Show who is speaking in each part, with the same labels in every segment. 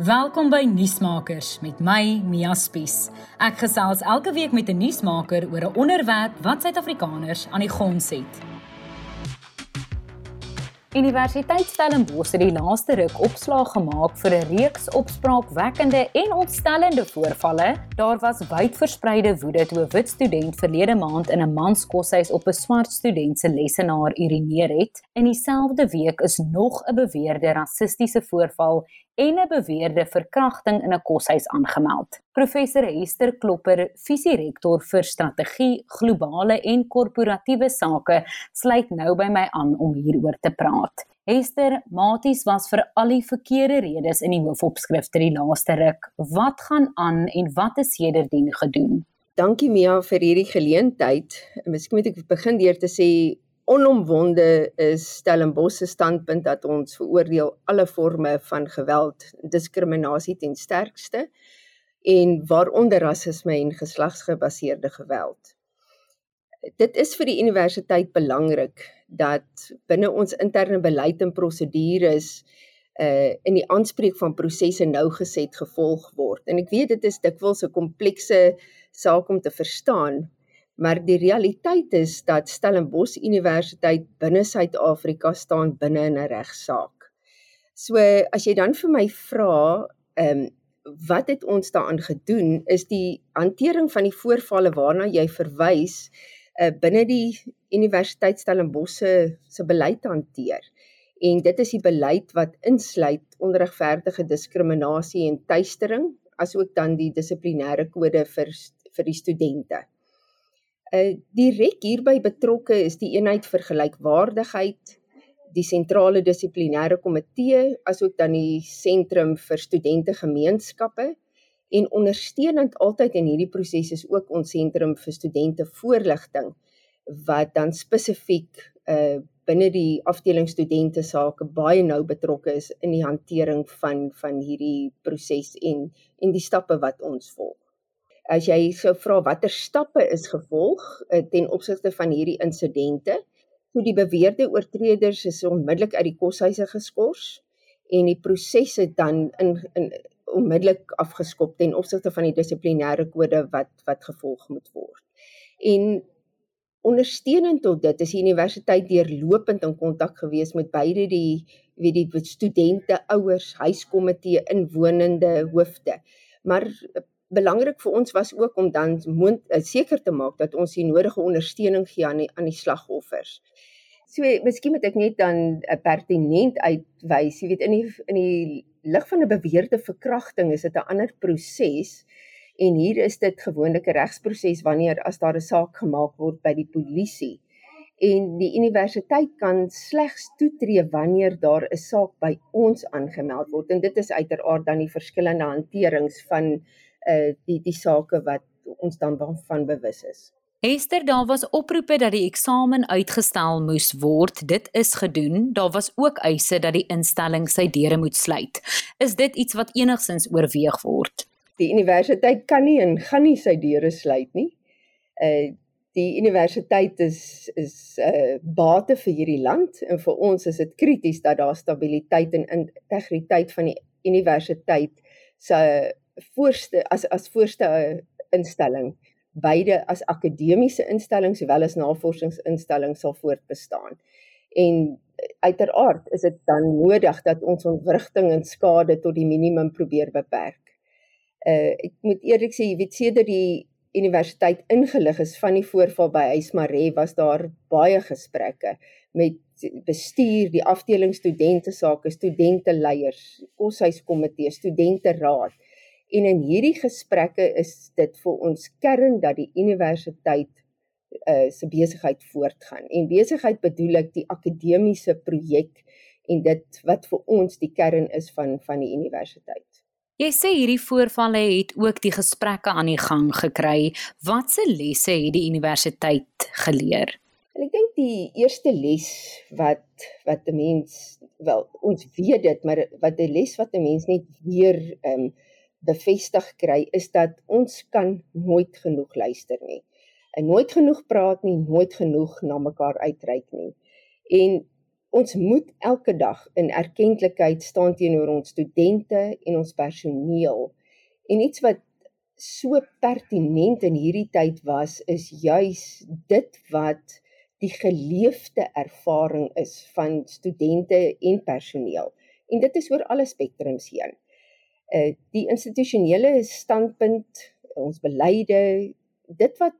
Speaker 1: Welkom by Nuusmakers met my Mia Spies. Ek gesels elke week met 'n nuusmaker oor 'n onderwerp wat Suid-Afrikaners aan die gons het. Universiteit Stellenbosch het die laaste ruk opslaag gemaak vir 'n reeks opspraakwekkende en ontstellende voorvalle. Daar was wyd verspreide woede toe 'n wit student verlede maand in 'n manskoshuis op 'n swart student se lesenaar urineer het. In dieselfde week is nog 'n beweerde rassistiese voorval en 'n beweerde verkrachting in 'n koshuis aangemeld. Professor Hester Klopper, visierektor vir strategie, globale en korporatiewe sake, sluit nou by my aan om hieroor te praat. Hester, Maties was vir al die verkeerde redes in die hoofopskrifte die laaste ruk. Wat gaan aan en wat is sedertdien gedoen?
Speaker 2: Dankie Mia vir hierdie geleentheid. Miskien moet ek begin deur te sê onomwonde is Stellenbosch se standpunt dat ons veroordeel alle forme van geweld, diskriminasie ten sterkste en waaronder rasisme en geslagsgebaseerde geweld. Dit is vir die universiteit belangrik dat binne ons interne beleid en prosedures uh in die aanspreek van prosesse nougeset gevolg word. En ek weet dit is dikwels 'n komplekse saak om te verstaan, maar die realiteit is dat Stellenbosch Universiteit binne Suid-Afrika staan binne 'n regsaak. So as jy dan vir my vra, ehm um, wat het ons daaraan gedoen is die hantering van die voorvalle waarna jy verwys uh, binne die Universiteit Stellenbosch se se beleid hanteer. En dit is die beleid wat insluit onregverdige diskriminasie en tuistering, asook dan die dissiplinêre kode vir vir die studente. Uh direk hierby betrokke is die eenheid vir gelykwaardigheid, die sentrale dissiplinêre komitee, asook dan die sentrum vir studente gemeenskappe en ondersteunend altyd in hierdie proses is ook ons sentrum vir studente voorligting wat dan spesifiek uh binne die afdeling studente sake baie nou betrokke is in die hantering van van hierdie proses en en die stappe wat ons volg as jy sou vra watter stappe is gevolg uh, ten opsigte van hierdie insidente, toe die beweerde oortreders is onmiddellik uit die koshuise geskort en die prosesse dan in in onmiddellik afgeskop ten opsigte van die dissiplinêre kode wat wat gevolg moet word. En ondersteunend tot dit is die universiteit deurlopend in kontak gewees met beide die weet die studente, ouers, huiskomitee, inwonende hoofde. Maar belangrik vir ons was ook om dan moond, uh, seker te maak dat ons die nodige ondersteuning gee aan die aan die slagoffers. So miskien moet ek net dan 'n uh, pertinent uitwys, jy weet in die in die lig van 'n beweerde verkrachting is dit 'n ander proses en hier is dit gewoonlik 'n regsproses wanneer as daar 'n saak gemaak word by die polisie. En die universiteit kan slegs toetree wanneer daar 'n saak by ons aangemeld word en dit is uiteraard dan die verskillende hanterings van uh die die sake wat ons dan van bewus is.
Speaker 1: Hester, daar was oproepe dat die eksamen uitgestel moes word. Dit is gedoen. Daar was ook eise dat die instelling sy deure moet sluit. Is dit iets wat enigsins oorweeg word?
Speaker 2: Die universiteit kan nie en gaan nie sy deure sluit nie. Uh die universiteit is is 'n uh, bate vir hierdie land en vir ons is dit krities dat daar stabiliteit en integriteit van die universiteit se voorste as as voorste uh, instelling beide as akademiese instellings sowel as navorsingsinstellings sal voortbestaan. En uh, uiteraard is dit dan nodig dat ons ontwrigting en skade tot die minimum probeer beperk. Uh ek moet eerlik sê, jy weet sedert die universiteit ingelig is van die voorval by Huismaree was daar baie gesprekke met bestuur, die afdeling studente sake, studente leiers, koshuiskomitee, studente raad. En in hierdie gesprekke is dit vir ons kern dat die universiteit uh se besigheid voortgaan. En besigheid bedoel ek die akademiese projek en dit wat vir ons die kern is van van die universiteit.
Speaker 1: Jy sê hierdie voorvalle het ook die gesprekke aan die gang gekry. Watse lesse het die universiteit geleer?
Speaker 2: En ek dink die eerste les wat wat 'n mens wel ons weet dit, maar wat 'n les wat 'n mens net weer ehm um, bevestig kry is dat ons kan nooit genoeg luister nie. En nooit genoeg praat nie, nooit genoeg na mekaar uitreik nie. En ons moet elke dag in erkenklikheid staan teenoor ons studente en ons personeel. En iets wat so pertinent in hierdie tyd was is juis dit wat die geleefde ervaring is van studente en personeel. En dit is oor alle spektrums heen. Uh die institusionele standpunt, ons beleide, dit wat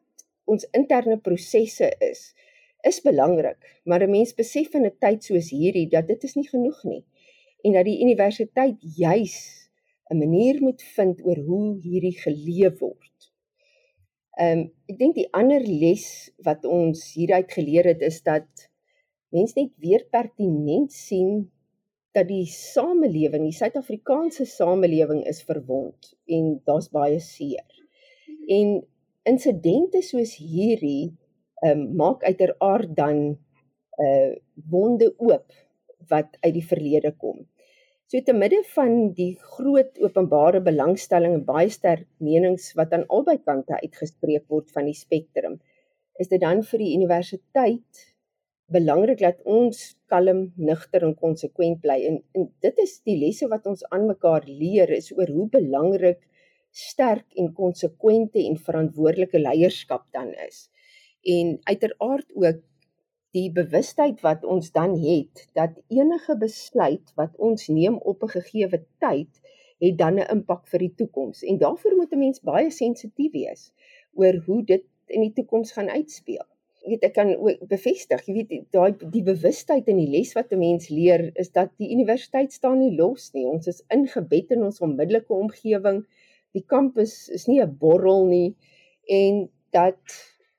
Speaker 2: ons interne prosesse is, is belangrik, maar 'n mens besef in 'n tyd soos hierdie dat dit is nie genoeg nie en dat die universiteit juis 'n manier moet vind oor hoe hierdie geleef word. Ehm um, ek dink die ander les wat ons hieruit geleer het is dat mense net weer pertinent sien dat die samelewing, die Suid-Afrikaanse samelewing is verwond en daar's baie seer. En insidente soos hierdie um, maak uiteraard dan uh wonde oop wat uit die verlede kom. So te midde van die groot openbare belangstelling en baie sterk menings wat aan albei kante uitgespreek word van die spektrum, is dit dan vir die universiteit belangrik dat ons kalm, nugter en konsekwent bly. En, en dit is die lesse wat ons aan mekaar leer is oor hoe belangrik sterk en konsekwente en verantwoordelike leierskap dan is en uiteraard ook die bewustheid wat ons dan het dat enige besluit wat ons neem op 'n gegeewe tyd het dan 'n impak vir die toekoms en daarvoor moet 'n mens baie sensitief wees oor hoe dit in die toekoms gaan uitspeel. Jy weet ek kan ook bevestig, jy weet daai die bewustheid en die les wat 'n mens leer is dat die universiteit staan nie los nie. Ons is ingebed in ons onmiddellike omgewing. Die kampus is nie 'n borrel nie en dat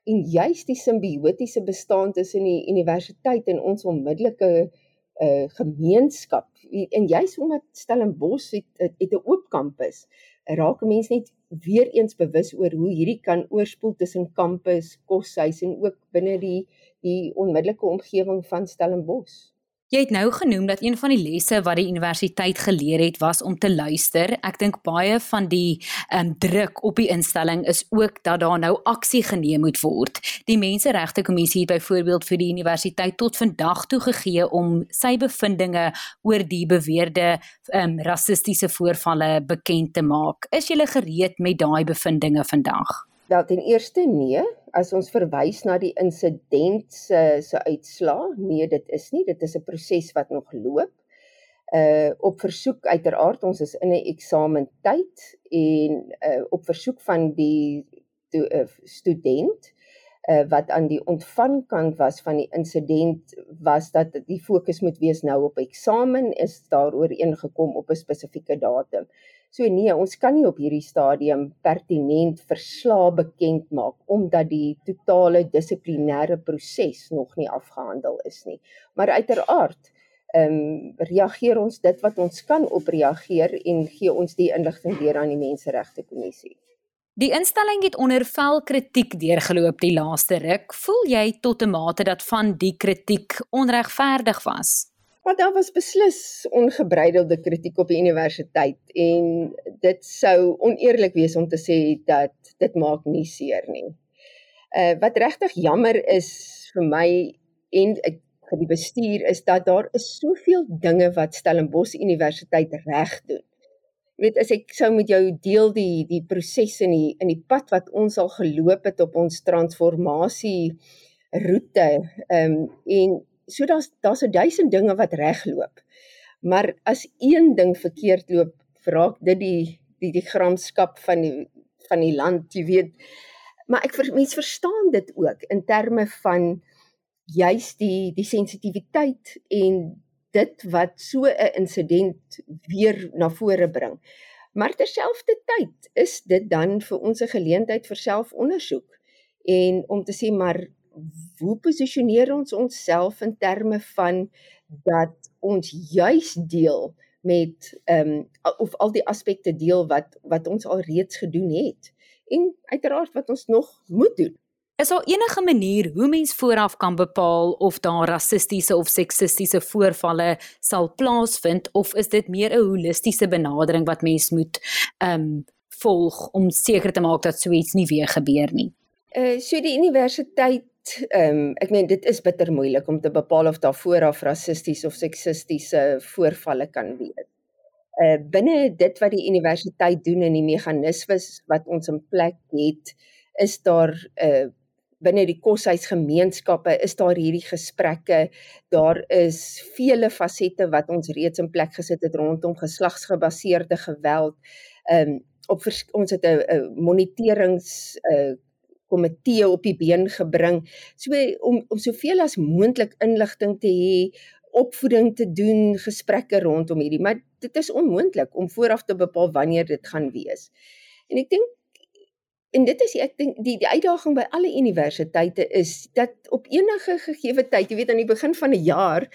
Speaker 2: en juis die simbiotiese bestaan tussen die universiteit en ons onmiddellike uh gemeenskap en juis omdat Stellenbosch het het 'n oop kampus raak mense net weer eens bewus oor hoe hierdie kan oorspoel tussen kampus, koshuis en ook binne die die onmiddellike omgewing van Stellenbosch.
Speaker 1: Jy het nou genoem dat een van die lesse wat die universiteit geleer het was om te luister. Ek dink baie van die um, druk op die instelling is ook dat daar nou aksie geneem moet word. Die Menseregte Kommissie het byvoorbeeld vir die universiteit tot vandag toe gegee om sy bevindinge oor die beweerde um, rassistiese voorvalle bekend te maak. Is jy gereed met daai bevindinge vandag?
Speaker 2: Wel ten eerste nee, as ons verwys na die insident se se uitslaa, nee, dit is nie, dit is 'n proses wat nog loop. Uh op versoek uiteraard ons is in 'n eksamentyd en uh op versoek van die to, uh, student uh wat aan die ontvangkant was van die insident was dat die fokus moet wees nou op eksamen is daar ooreengekom op 'n spesifieke datum. So nee, ons kan nie op hierdie stadium pertinent verslae bekend maak omdat die totale dissiplinêre proses nog nie afgehandel is nie. Maar uiteraard ehm um, reageer ons dit wat ons kan op reageer en gee ons die inligting weer aan die Menseregte Kommissie.
Speaker 1: Die instelling het onder vel kritiek deurgeloop die laaste ruk. Voel jy tot 'n mate dat van die kritiek onregverdig was?
Speaker 2: Maar daar was beslis ongebreidelde kritiek op die universiteit en dit sou oneerlik wees om te sê dat dit maak nie seer nie. Uh wat regtig jammer is vir my en ek vir die bestuur is dat daar is soveel dinge wat Stellenbosch Universiteit reg doen. Jy weet as ek sou met jou deel die die prosesse in die in die pad wat ons al geloop het op ons transformasie roete ehm um, en so daar's daar's 'n duisend dinge wat regloop. Maar as een ding verkeerd loop, vraak dit die die die gramskap van die van die land, jy weet. Maar ek vir mense verstaan dit ook in terme van juis die die sensitiwiteit en dit wat so 'n insident weer na vore bring. Maar terselfdertyd is dit dan vir ons 'n geleentheid vir selfondersoek en om te sê maar hoe posisioneer ons onsself in terme van dat ons juis deel met ehm um, of al die aspekte deel wat wat ons al reeds gedoen het en uiteraard wat ons nog moet doen.
Speaker 1: Is daar enige manier hoe mens vooraf kan bepaal of daar rassistiese of seksistiese voorvalle sal plaasvind of is dit meer 'n holistiese benadering wat mens moet ehm um, volg om seker te maak dat so iets nie weer gebeur nie?
Speaker 2: Uh so die universiteit ehm um, ek meen dit is bitter moeilik om te bepaal of daar vooraf rassisties of seksistiese voorvalle kan wees. Uh binne dit wat die universiteit doen en die meganismes wat ons in plek het, is daar uh binne die koshuisgemeenskappe is daar hierdie gesprekke. Daar is vele fasette wat ons reeds in plek gesit het rondom geslagsgebaseerde geweld. Ehm um, op ons het 'n moniterings 'n uh, komitee op die been gebring so om om soveel as moontlik inligting te hê opvoeding te doen gesprekke rondom hierdie maar dit is onmoontlik om vooraf te bepaal wanneer dit gaan wees en ek dink en dit is ek dink die die uitdaging by alle universiteite is dat op enige gegee tyd, jy weet aan die begin van 'n jaar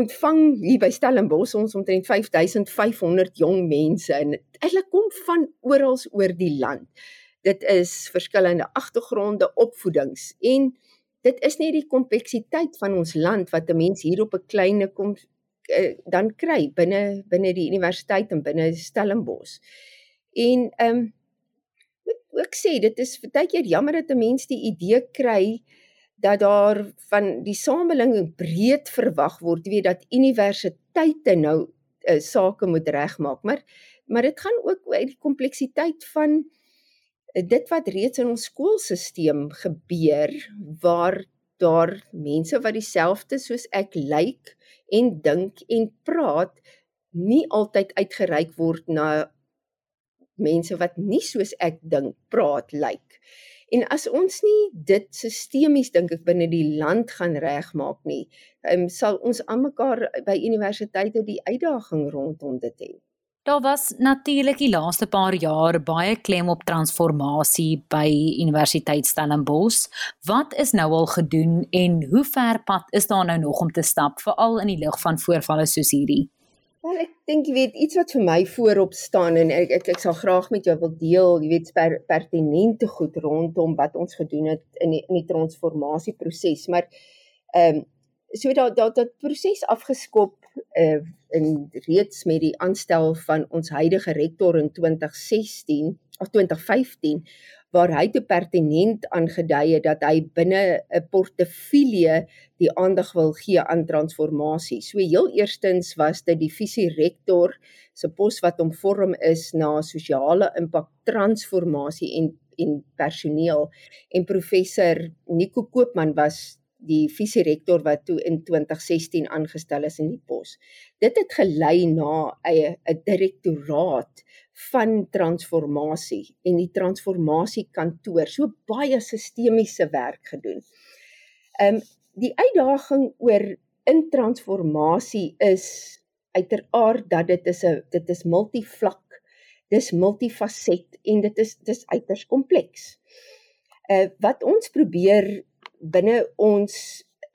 Speaker 2: ontvang hier by Stellenbosch ons omtrent 5500 jong mense en hulle kom van oral oor die land. Dit is verskillende agtergronde, opvoedings en dit is nie die kompleksiteit van ons land wat 'n mens hier op 'n klein kom uh, dan kry binne binne die universiteit en binne Stellenbosch. En ehm um, ook sê dit is baie keer jammer dat 'n mens die idee kry dat daar van die samelewing breed verwag word, jy weet dat universiteite nou uh, sake moet regmaak, maar maar dit gaan ook oor die kompleksiteit van dit wat reeds in ons skoolstelsel gebeur waar daar mense wat dieselfde soos ek lyk en dink en praat nie altyd uitgereik word na mense wat nie soos ek dink praat lyk. Like. En as ons nie dit sistemies dink ek binne die land gaan regmaak nie, um, sal ons almekaar by universiteite die uitdaging rondom dit hê.
Speaker 1: Daar was natuurlik die laaste paar jaar baie klem op transformasie by Universiteit Stellenbosch. Wat is nou al gedoen en hoe ver pad is daar nou nog om te stap veral in die lig van voorvalle soos hierdie?
Speaker 2: Wel ek dink jy weet iets wat vir my voorop staan en ek ek, ek sal graag met jou wil deel, jy weet per, pertinente goed rondom wat ons gedoen het in die in die transformasieproses, maar ehm um, so dat dat dat proses afgeskop uh, in reeds met die aanstel van ons huidige rektor in 2016 of 2015 waar hy te pertinent aangedui het dat hy binne 'n portefeulje die aandag wil gee aan transformasie. So heel eerstens was dit die visie rektor se pos wat omvorm is na sosiale impak transformasie en en personeel en professor Nico Koopman was die visie rektor wat toe in 2016 aangestel is in die pos. Dit het gelei na 'n 'n direktoraat van transformasie en die transformasiekantoor so baie sistemiese werk gedoen. Ehm um, die uitdaging oor in transformasie is uiteraard dat dit is 'n dit is multivlak, dis multifaset en dit is dis uiters kompleks. Uh wat ons probeer binne ons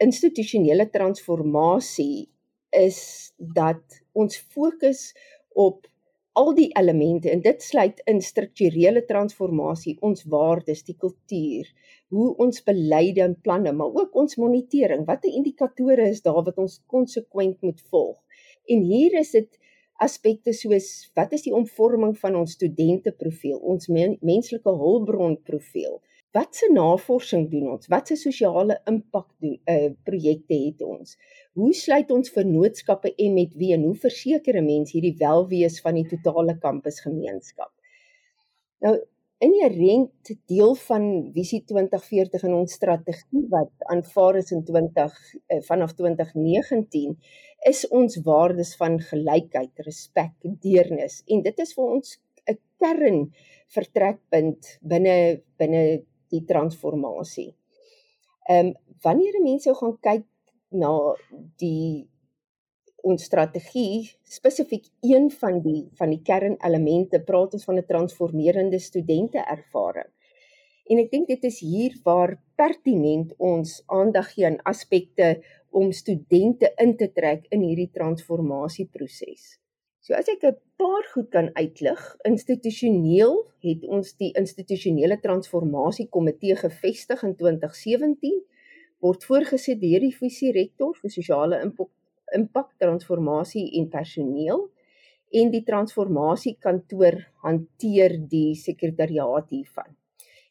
Speaker 2: institusionele transformasie is dat ons fokus op al die elemente en dit sluit in strukturele transformasie, ons waardes, die kultuur, hoe ons beleide en planne, maar ook ons monitering, watter indikatore is daar wat ons konsekwent moet volg. En hier is dit aspekte soos wat is die omvorming van ons studenteprofiel, ons men, menslike hulpbronprofiel, wat se navorsing doen ons? Wat se sosiale impak doen uh projekte het ons? Hoe sluit ons vennootskappe en met wie en hoe verseker 'n mens hierdie welwees van die totale kampusgemeenskap? Nou inherent deel van visie 2040 in ons strategie wat aanvaar is in 20 uh, vanaf 2019 is ons waardes van gelykheid, respek, deernis en dit is vir ons 'n kern vertrekpunt binne binne die transformasie. Ehm um, wanneer mense gaan kyk na die ons strategie spesifiek een van die van die kernelemente praat ons van 'n transformerende studente ervaring. En ek dink dit is hier waar pertinent ons aandag gee aan aspekte om studente in te trek in hierdie transformasieproses. So as ek 'n paar goed kan uitlig, institusioneel het ons die institusionele transformasie komitee gevestig in 2017 word voorgesit deur die visie rektor vir sosiale impak transformasie en personeel en die transformasie kantoor hanteer die sekretariaat hiervan.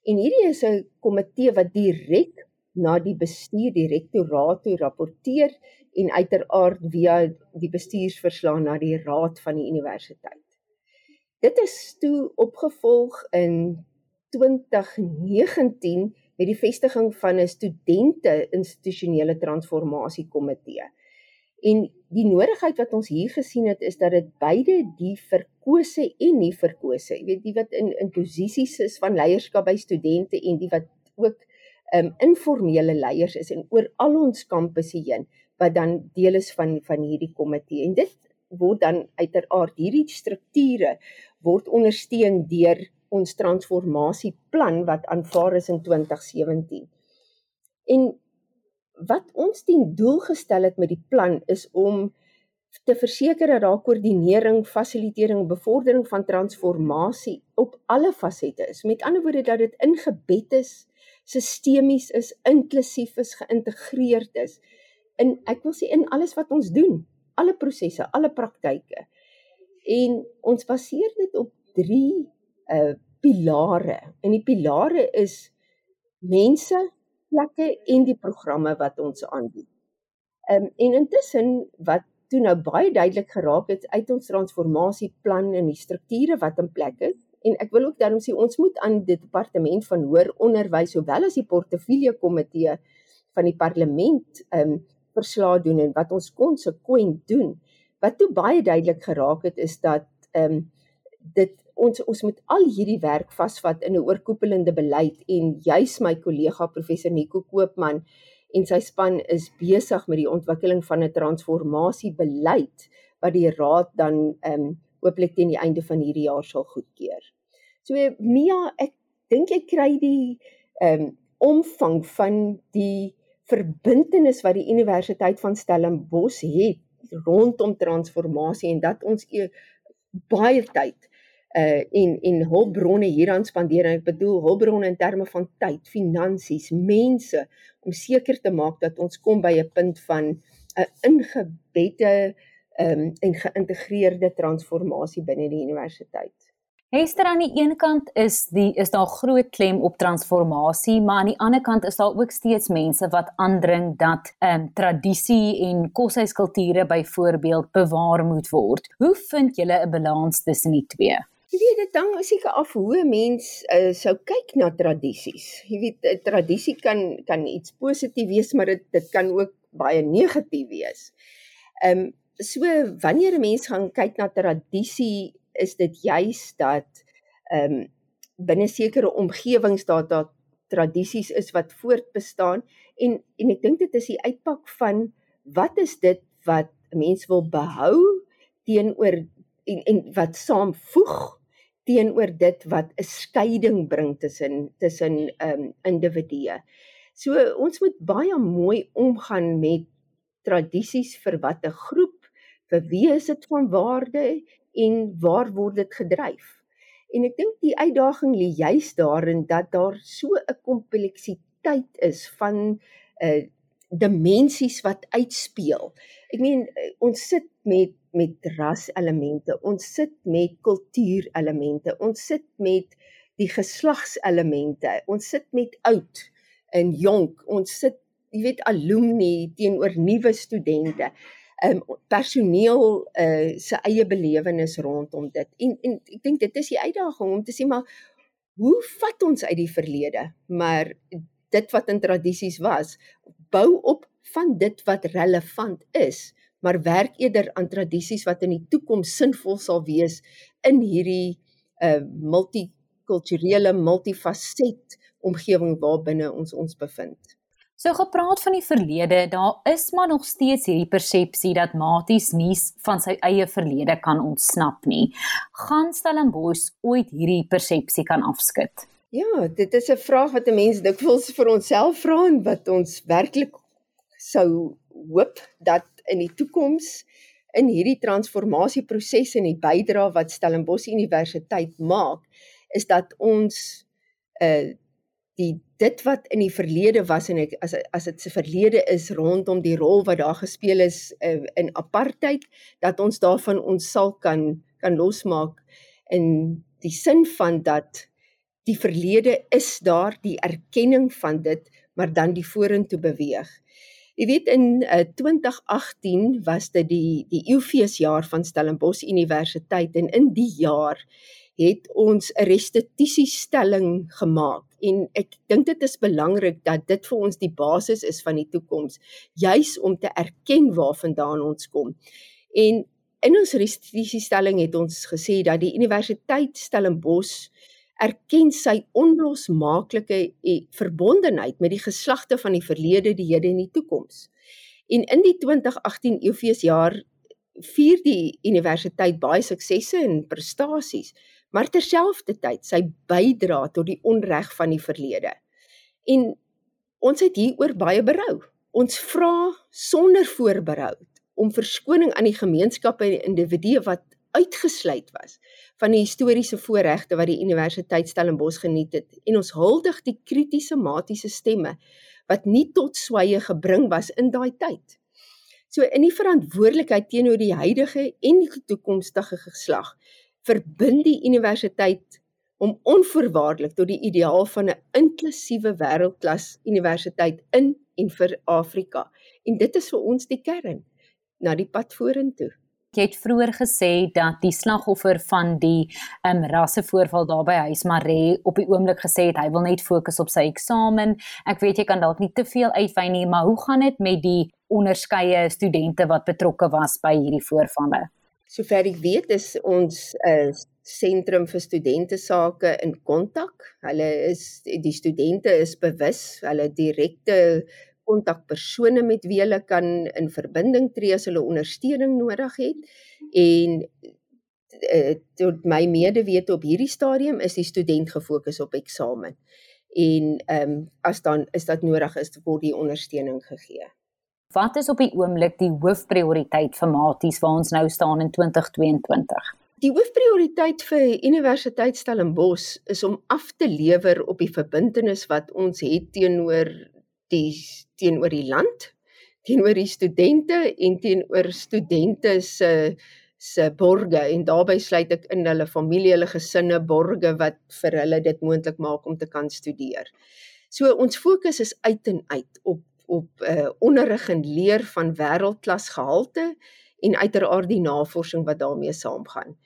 Speaker 2: En hierdie is 'n komitee wat direk na die bestuur direktoraat toe rapporteer en uiteraard via die bestuursverslag na die raad van die universiteit. Dit is toe opgevolg in 2019 met die vestiging van 'n studente institusionele transformasie komitee. En die nodigheid wat ons hier gesien het is dat dit beide die verkose en nie verkose, jy weet die wat in in posisies is van leierskap by studente en die wat ook um informele leiers is en oor al ons kampusse heen wat dan deel is van van hierdie komitee en dit word dan uiteraard hierdie strukture word ondersteun deur ons transformasieplan wat aanvaar is in 2017. En wat ons ten doel gestel het met die plan is om te verseker dat daar koördinering, fasilitering en bevordering van transformasie op alle fasette is. Met ander woorde dat dit ingebed is, sistemies is, inklusief is, geïntegreerd is in ek wil sê in alles wat ons doen, alle prosesse, alle praktyke. En ons baseer dit op 3 uh pilare. En die pilare is mense, plekke en die programme wat ons aanbied. Um en intussen wat toe nou baie duidelik geraak het uit ons transformasieplan en die strukture wat in plek is en ek wil ook daarom sê ons moet aan die departement van hoër onderwys sowel as die portefeulje komitee van die parlement um verslae doen en wat ons konsekwent doen. Wat toe baie duidelik geraak het is dat ehm um, dit ons ons moet al hierdie werk vasvat in 'n oorkoepelende beleid en juis my kollega professor Nico Koopman en sy span is besig met die ontwikkeling van 'n transformasiebeleid wat die raad dan ehm um, hooplik teen die einde van hierdie jaar sal goedkeur. So Mia, ek dink jy kry die ehm um, omvang van die verbintenis wat die Universiteit van Stellenbosch het rondom transformasie en dat ons e baie tyd uh en en hulpbronne hieraan spandeer en ek bedoel hulpbronne in terme van tyd, finansies, mense om seker te maak dat ons kom by 'n punt van 'n ingebedde um en geïntegreerde transformasie binne die universiteit.
Speaker 1: Hester aan die een kant is die is daar groot klem op transformasie, maar aan die ander kant is daar ook steeds mense wat aandring dat ehm um, tradisie en koshuiskulture byvoorbeeld bewaar moet word. Hoe vind julle 'n balans tussen die twee?
Speaker 2: Jy weet dit hang seker af hoe 'n mens uh, sou kyk na tradisies. Jy weet 'n tradisie kan kan iets positief wees, maar dit dit kan ook baie negatief wees. Ehm um, so wanneer 'n mens gaan kyk na tradisie is dit juis dat ehm um, binne sekere omgewings daar daar tradisies is wat voortbestaan en en ek dink dit is die uitpak van wat is dit wat mense wil behou teenoor en en wat saamvoeg teenoor dit wat 'n skeiding bring tussen tussen ehm um, individue. So ons moet baie mooi omgaan met tradisies vir watter groep, vir wie is dit van waarde en waar word dit gedryf? En ek dink die uitdaging lê juis daarin dat daar so 'n kompleksiteit is van uh dimensies wat uitspeel. Ek meen uh, ons sit met met ras elemente, ons sit met kultuur elemente, ons sit met die geslags elemente, ons sit met oud en jonk, ons sit jy weet alumni teenoor nuwe studente um, personeel uh, se eie belewenis rondom dit. En en ek dink dit is die uitdaging om te sê maar hoe vat ons uit die verlede, maar dit wat in tradisies was, bou op van dit wat relevant is, maar werk eerder aan tradisies wat in die toekoms sinvol sal wees in hierdie uh multikulturele, multifaset omgewing waarbinne ons ons bevind.
Speaker 1: So gepraat van die verlede, daar is maar nog steeds hierdie persepsie dat Maties nie van sy eie verlede kan ontsnap nie. Gaan Stellenbosch ooit hierdie persepsie kan afskud?
Speaker 2: Ja, dit is 'n vraag wat 'n mens dikwels vir onsself vra en wat ons werklik sou hoop dat in die toekoms in hierdie transformasieproses en die bydrae wat Stellenbosch Universiteit maak, is dat ons 'n uh, eh, die dit wat in die verlede was en ek as as dit se verlede is rondom die rol wat daar gespeel is uh, in apartheid dat ons daarvan ons sal kan kan losmaak in die sin van dat die verlede is daar die erkenning van dit maar dan die vorentoe beweeg. Jy weet in uh, eh, 2018 was dit die die eeufeesjaar van Stellenbosch Universiteit en in die jaar het ons 'n restituisiestelling gemaak en ek dink dit is belangrik dat dit vir ons die basis is van die toekoms juis om te erken waarvandaan ons kom. En in ons restituisiestelling het ons gesê dat die Universiteit Stellenbosch erken sy onlosmaaklike eh, verbondenheid met die geslagte van die verlede, die hede en die toekoms. En in die 2018 Eufeesjaar vier die universiteit baie suksesse en prestasies, maar terselfdertyd sy bydra tot die onreg van die verlede. En ons het hieroor baie berou. Ons vra sonder voorberou om verskoning aan die gemeenskappe en individue wat uitgesluit was van die historiese voorregte wat die Universiteit Stellenbosch geniet het en ons huldig die kritiese matiese stemme wat nie tot sweye gebring was in daai tyd. So in die verantwoordelikheid teenoor die huidige en die toekomstige geslag verbind die universiteit om onvoorwaardelik tot die ideaal van 'n inklusiewe wêreldklas universiteit in en vir Afrika. En dit is vir ons die kern na die pad vorentoe.
Speaker 1: Jy het vroeër gesê dat die slagoffer van die um, rassevoorval daar by huis Maree op die oomblik gesê het hy wil net fokus op sy eksamen. Ek weet jy kan dalk nie te veel uitwy nie, maar hoe gaan dit met die onderskeie studente wat betrokke was by hierdie voorvalle?
Speaker 2: Sover ek weet is ons 'n uh, sentrum vir studente sake in kontak. Hulle is die studente is bewus, hulle direkte kontakpersone met wie hulle kan in verbinding tree as hulle ondersteuning nodig het en uh, tot my medewete op hierdie stadium is die student gefokus op eksamen en ehm um, as dan is dit nodig is word die ondersteuning gegee.
Speaker 1: Wat is op die oomblik die hoofprioriteit vir Maties waar ons nou staan in 2022?
Speaker 2: Die hoofprioriteit vir Universiteit Stellenbosch is om af te lewer op die verbintenis wat ons het teenoor die teenoor die land, teenoor die studente en teenoor studente se se borge en daarbey sluit ek in hulle familie, hulle gesinne borge wat vir hulle dit moontlik maak om te kan studeer. So ons fokus is uit en uit op op uh onderrig en leer van wêreldklas gehalte en uiteraard die navorsing wat daarmee saamgaan.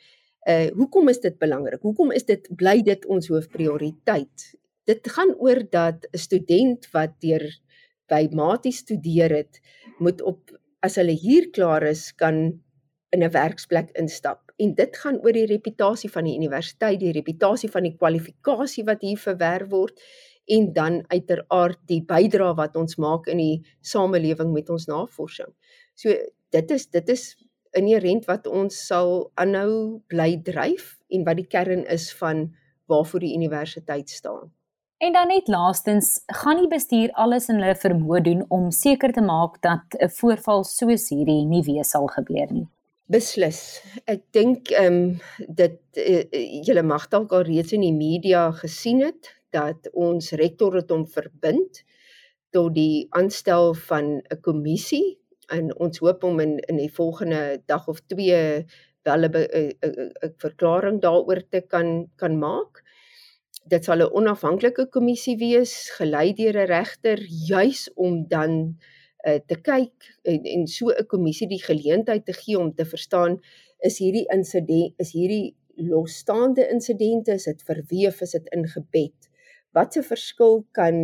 Speaker 2: Uh hoekom is dit belangrik? Hoekom is dit bly dit ons hoofprioriteit? Dit gaan oor dat 'n student wat deur by Mati studeer het, moet op as hulle hier klaar is kan in 'n werksplek instap. En dit gaan oor die reputasie van die universiteit, die reputasie van die kwalifikasie wat hier verwerf word en dan uiteraard die bydrae wat ons maak in die samelewing met ons navorsing. So dit is dit is inherent wat ons sal aanhou bly dryf en wat die kern is van waarvoor die universiteit staan.
Speaker 1: En dan net laastens, gaan die bestuur alles in hulle vermoë doen om seker te maak dat 'n voorval soos hierdie nie weer sal gebeur nie.
Speaker 2: Beslis. Ek dink ehm um, dit uh, julle mag dalk al reeds in die media gesien het dat ons rektor het hom verbind tot die aanstel van 'n kommissie en ons hoop om in in die volgende dag of twee wel 'n 'n verklaring daaroor te kan kan maak. Dit sal 'n onafhanklike kommissie wees gelei deur 'n regter juis om dan uh, te kyk en, en so 'n kommissie die geleentheid te gee om te verstaan is hierdie insident is hierdie losstaande insidente is dit verweef is dit ingebed wat 'n verskil kan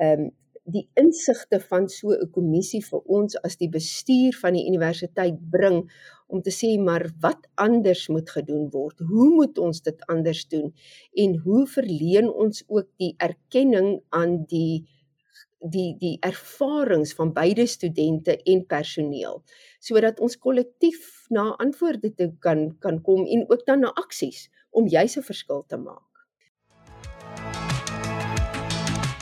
Speaker 2: ehm um, die insigte van so 'n kommissie vir ons as die bestuur van die universiteit bring om te sê maar wat anders moet gedoen word? Hoe moet ons dit anders doen? En hoe verleen ons ook die erkenning aan die die die ervarings van beide studente en personeel sodat ons kollektief na antwoorde te kan kan kom en ook dan na aksies om juis 'n verskil te maak.